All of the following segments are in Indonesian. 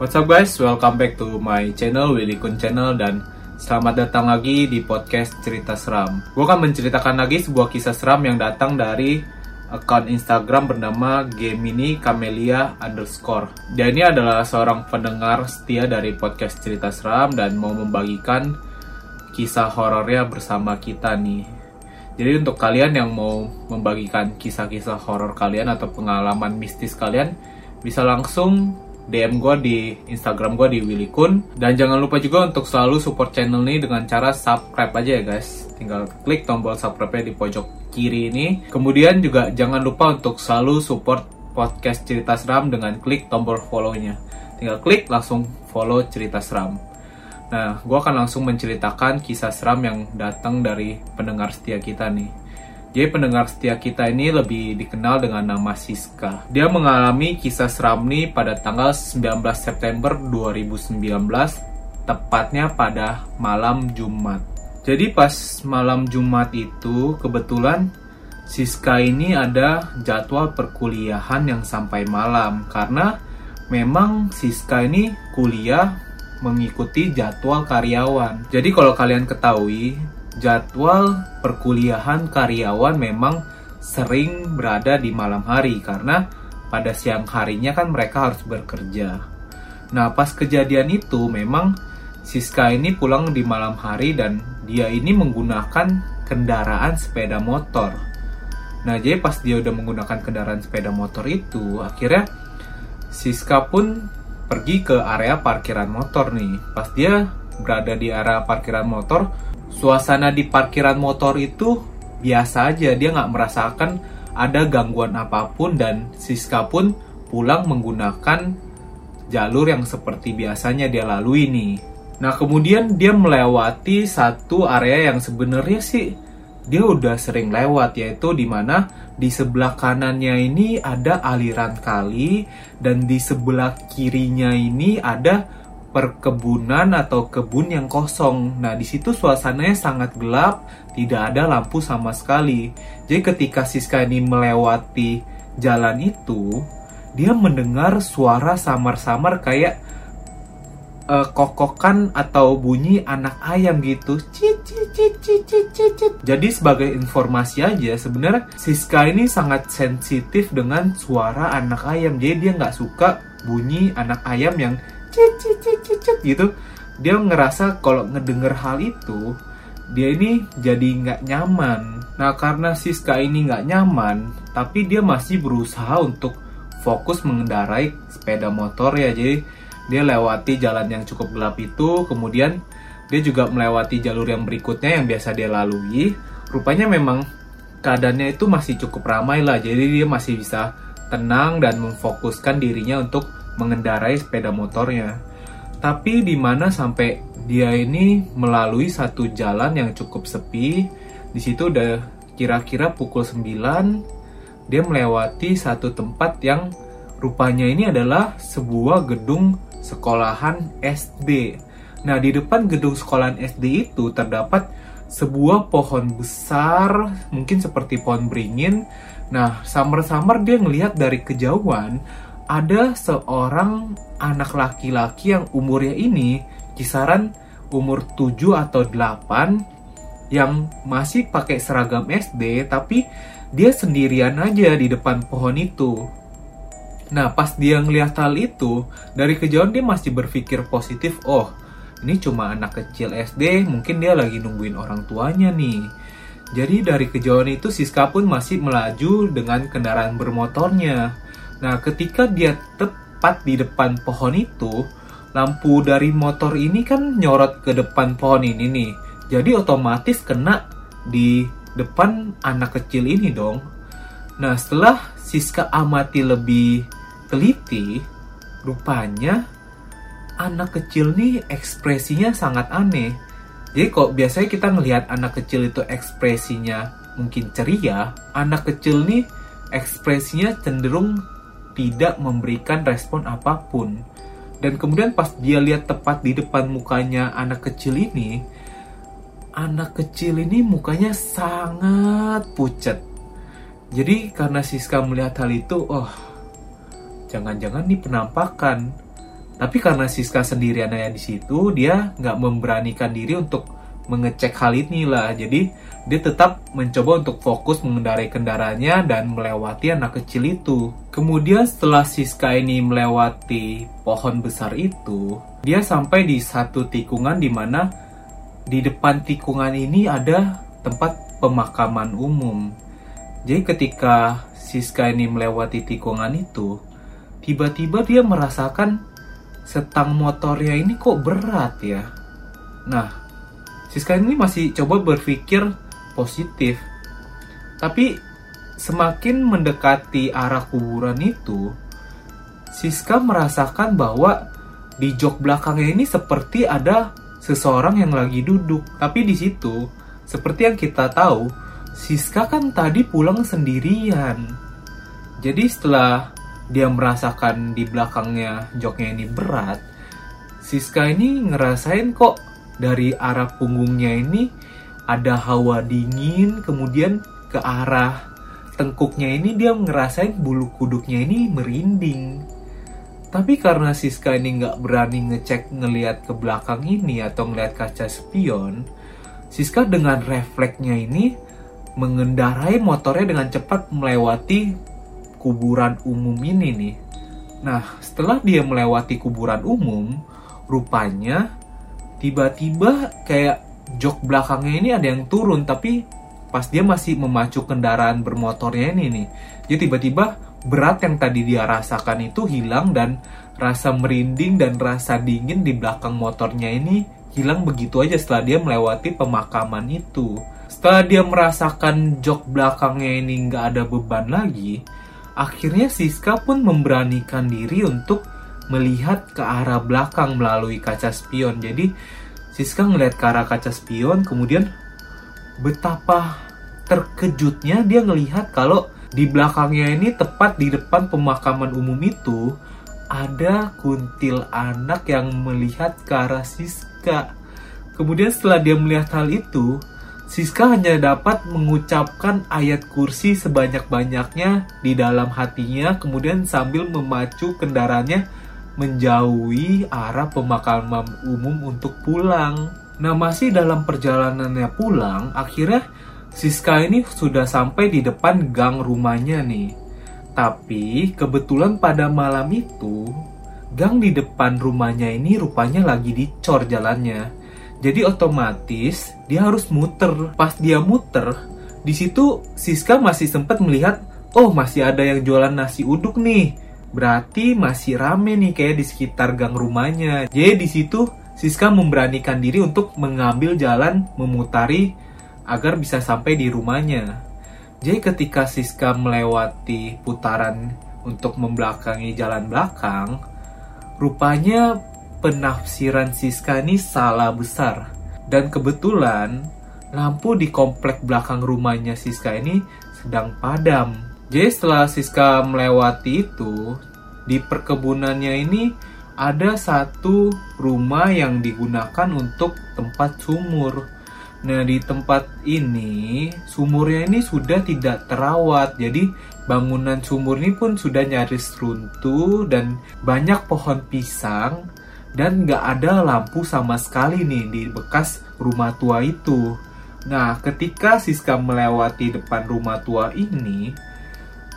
What's up guys, welcome back to my channel Willy Kun Channel dan selamat datang lagi di podcast Cerita Seram. Gue akan menceritakan lagi sebuah kisah seram yang datang dari akun Instagram bernama Gemini Camelia underscore. Dia ini adalah seorang pendengar setia dari podcast Cerita Seram dan mau membagikan kisah horornya bersama kita nih. Jadi untuk kalian yang mau membagikan kisah-kisah horor kalian atau pengalaman mistis kalian, bisa langsung DM gue di Instagram gue di Willy Kun. Dan jangan lupa juga untuk selalu support channel ini dengan cara subscribe aja ya guys. Tinggal klik tombol subscribe di pojok kiri ini. Kemudian juga jangan lupa untuk selalu support podcast Cerita Seram dengan klik tombol follow-nya. Tinggal klik langsung follow Cerita Seram. Nah, gue akan langsung menceritakan kisah seram yang datang dari pendengar setia kita nih. Jadi pendengar setia kita ini lebih dikenal dengan nama Siska. Dia mengalami kisah seram nih pada tanggal 19 September 2019, tepatnya pada malam Jumat. Jadi pas malam Jumat itu kebetulan Siska ini ada jadwal perkuliahan yang sampai malam karena memang Siska ini kuliah mengikuti jadwal karyawan. Jadi kalau kalian ketahui, jadwal perkuliahan karyawan memang sering berada di malam hari karena pada siang harinya kan mereka harus bekerja. Nah, pas kejadian itu memang Siska ini pulang di malam hari dan dia ini menggunakan kendaraan sepeda motor. Nah, jadi pas dia udah menggunakan kendaraan sepeda motor itu, akhirnya Siska pun pergi ke area parkiran motor nih. Pas dia berada di area parkiran motor, suasana di parkiran motor itu biasa aja. Dia nggak merasakan ada gangguan apa pun dan Siska pun pulang menggunakan jalur yang seperti biasanya dia lalui nih. Nah kemudian dia melewati satu area yang sebenarnya sih dia udah sering lewat yaitu di mana di sebelah kanannya ini ada aliran kali dan di sebelah kirinya ini ada perkebunan atau kebun yang kosong. Nah, di situ suasananya sangat gelap, tidak ada lampu sama sekali. Jadi ketika Siska ini melewati jalan itu, dia mendengar suara samar-samar kayak uh, kokokan atau bunyi anak ayam gitu. Jadi sebagai informasi aja, sebenarnya Siska ini sangat sensitif dengan suara anak ayam. Jadi dia nggak suka bunyi anak ayam yang cit, cit, cit, cit, cit gitu. Dia ngerasa kalau ngedenger hal itu, dia ini jadi nggak nyaman. Nah karena Siska ini nggak nyaman, tapi dia masih berusaha untuk fokus mengendarai sepeda motor ya. Jadi dia lewati jalan yang cukup gelap itu kemudian dia juga melewati jalur yang berikutnya yang biasa dia lalui rupanya memang keadaannya itu masih cukup ramai lah jadi dia masih bisa tenang dan memfokuskan dirinya untuk mengendarai sepeda motornya tapi di mana sampai dia ini melalui satu jalan yang cukup sepi di situ udah kira-kira pukul 9 dia melewati satu tempat yang rupanya ini adalah sebuah gedung sekolahan SD. Nah, di depan gedung sekolahan SD itu terdapat sebuah pohon besar, mungkin seperti pohon beringin. Nah, samar-samar dia ngelihat dari kejauhan ada seorang anak laki-laki yang umurnya ini kisaran umur 7 atau 8 yang masih pakai seragam SD tapi dia sendirian aja di depan pohon itu. Nah, pas dia ngeliat hal itu, dari kejauhan dia masih berpikir positif, oh, ini cuma anak kecil SD, mungkin dia lagi nungguin orang tuanya nih. Jadi dari kejauhan itu Siska pun masih melaju dengan kendaraan bermotornya. Nah, ketika dia tepat di depan pohon itu, lampu dari motor ini kan nyorot ke depan pohon ini nih. Jadi otomatis kena di depan anak kecil ini dong. Nah, setelah Siska amati lebih teliti, rupanya anak kecil nih ekspresinya sangat aneh. Jadi kok biasanya kita ngelihat anak kecil itu ekspresinya mungkin ceria, anak kecil nih ekspresinya cenderung tidak memberikan respon apa pun. Dan kemudian pas dia lihat tepat di depan mukanya anak kecil ini, anak kecil ini mukanya sangat pucat. Jadi karena Siska melihat hal itu, oh jangan-jangan nih penampakan. Tapi karena Siska sendirian aja di situ, dia nggak memberanikan diri untuk mengecek hal ini lah. Jadi dia tetap mencoba untuk fokus mengendarai kendaraannya dan melewati anak kecil itu. Kemudian setelah Siska ini melewati pohon besar itu, dia sampai di satu tikungan di mana di depan tikungan ini ada tempat pemakaman umum. Jadi ketika Siska ini melewati tikungan itu, tiba-tiba dia merasakan setang motornya ini kok berat ya. Nah, Siska ini masih coba berpikir positif. Tapi semakin mendekati arah kuburan itu, Siska merasakan bahwa di jok belakangnya ini seperti ada seseorang yang lagi duduk. Tapi di situ, seperti yang kita tahu, Siska kan tadi pulang sendirian. Jadi setelah dia merasakan di belakangnya joknya ini berat, Siska ini ngerasain kok dari arah punggungnya ini ada hawa dingin, kemudian ke arah tengkuknya ini dia ngerasain bulu kuduknya ini merinding. Tapi karena Siska ini nggak berani ngecek ngelihat ke belakang ini atau ngelihat kaca spion, Siska dengan refleksnya ini mengendarai motornya dengan cepat melewati kuburan umum ini nih. Nah, setelah dia melewati kuburan umum, rupanya tiba-tiba kayak jok belakangnya ini ada yang turun, tapi pas dia masih memacu kendaraan bermotornya ini nih, jadi tiba-tiba berat yang tadi dia rasakan itu hilang dan rasa merinding dan rasa dingin di belakang motornya ini hilang begitu aja setelah dia melewati pemakaman itu. Setelah dia merasakan jok belakangnya ini nggak ada beban lagi, Akhirnya Siska pun memberanikan diri untuk melihat ke arah belakang melalui kaca spion. Jadi Siska ngeliat ke arah kaca spion, kemudian betapa terkejutnya dia ngelihat kalau di belakangnya ini tepat di depan pemakaman umum itu ada kuntil anak yang melihat ke arah Siska. Kemudian setelah dia melihat hal itu, Siska hanya dapat mengucapkan ayat kursi sebanyak-banyaknya di dalam hatinya, kemudian sambil memacu kendaraannya menjauhi arah pemakaman umum untuk pulang. Nah, masih dalam perjalanannya pulang, akhirnya Siska ini sudah sampai di depan gang rumahnya nih. Tapi kebetulan pada malam itu, gang di depan rumahnya ini rupanya lagi dicor jalannya. Jadi otomatis dia harus muter. Pas dia muter, di situ Siska masih sempat melihat, oh masih ada yang jualan nasi uduk nih. Berarti masih rame nih kayak di sekitar gang rumahnya. Jadi di situ Siska memberanikan diri untuk mengambil jalan memutari agar bisa sampai di rumahnya. Jadi ketika Siska melewati putaran untuk membelakangi jalan belakang, rupanya penafsiran Siska ini salah besar. Dan kebetulan lampu di komplek belakang rumahnya Siska ini sedang padam. Jadi setelah Siska melewati itu, di perkebunannya ini ada satu rumah yang digunakan untuk tempat sumur. Nah, di tempat ini sumurnya ini sudah tidak terawat. Jadi bangunan sumur ini pun sudah nyaris runtuh dan banyak pohon pisang dan nggak ada lampu sama sekali nih di bekas rumah tua itu. Nah, ketika Siska melewati depan rumah tua ini,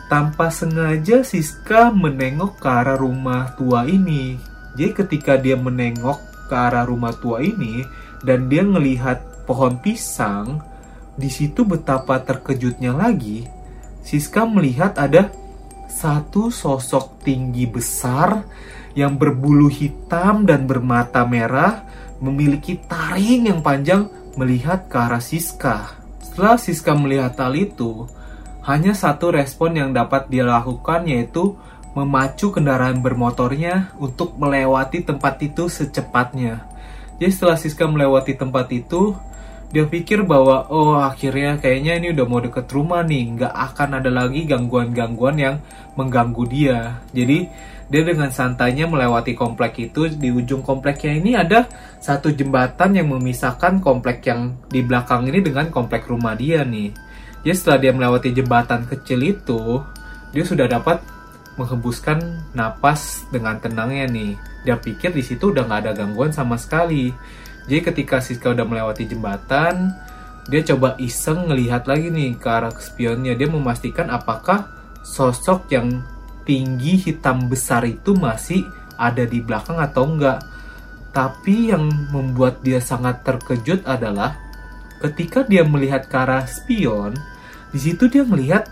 tanpa sengaja Siska menengok ke arah rumah tua ini. Jadi ketika dia menengok ke arah rumah tua ini dan dia melihat pohon pisang, di situ betapa terkejutnya lagi. Siska melihat ada satu sosok tinggi besar yang berbulu hitam dan bermata merah, memiliki taring yang panjang melihat ke arah Siska. Setelah Siska melihat hal itu, hanya satu respon yang dapat dia lakukan yaitu memacu kendaraan bermotornya untuk melewati tempat itu secepatnya. Jadi setelah Siska melewati tempat itu, dia pikir bahwa oh akhirnya kayaknya ini udah mau deket rumah nih, nggak akan ada lagi gangguan-gangguan yang mengganggu dia. Jadi dia dengan santainya melewati komplek itu di ujung kompleknya ini ada satu jembatan yang memisahkan komplek yang di belakang ini dengan komplek rumah dia nih jadi setelah dia melewati jembatan kecil itu dia sudah dapat menghembuskan napas dengan tenangnya nih. Dia pikir di situ udah nggak ada gangguan sama sekali. Jadi ketika Siska udah melewati jembatan, dia coba iseng ngelihat lagi nih ke arah spionnya. Dia memastikan apakah sosok yang tinggi hitam besar itu masih ada di belakang atau enggak. Tapi yang membuat dia sangat terkejut adalah ketika dia melihat ke arah spion, di situ dia melihat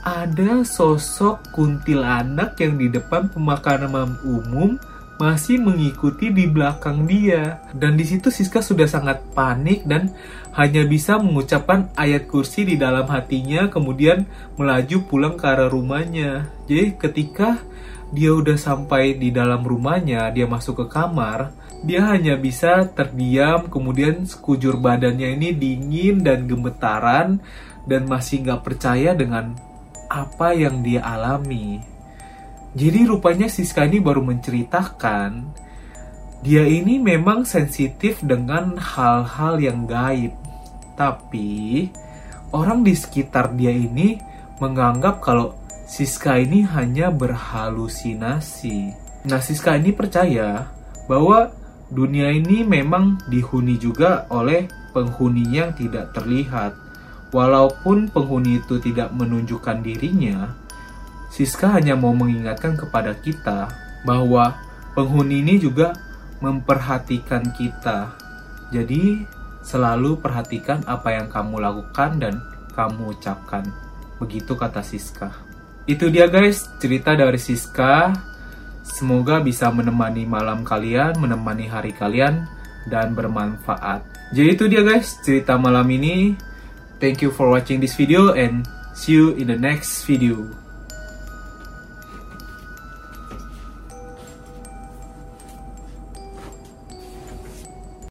ada sosok kuntilanak yang di depan pemakaman umum masih mengikuti di belakang dia. Dan di situ Siska sudah sangat panik dan hanya bisa mengucapkan ayat kursi di dalam hatinya kemudian melaju pulang ke arah rumahnya. Jadi ketika dia udah sampai di dalam rumahnya, dia masuk ke kamar, dia hanya bisa terdiam, kemudian sekujur badannya ini dingin dan gemetaran, dan masih nggak percaya dengan apa yang dia alami. Jadi rupanya Siska ini baru menceritakan dia ini memang sensitif dengan hal-hal yang gaib. Tapi orang di sekitar dia ini menganggap kalau Siska ini hanya berhalusinasi. Nah, Siska ini percaya bahwa dunia ini memang dihuni juga oleh penghuni yang tidak terlihat. Walaupun penghuni itu tidak menunjukkan dirinya, Siska hanya mau mengingatkan kepada kita bahwa penghuni ini juga memperhatikan kita. Jadi, selalu perhatikan apa yang kamu lakukan dan kamu ucapkan. Begitu kata Siska. Itu dia guys, cerita dari Siska. Semoga bisa menemani malam kalian, menemani hari kalian, dan bermanfaat. Jadi itu dia guys, cerita malam ini. Thank you for watching this video and see you in the next video.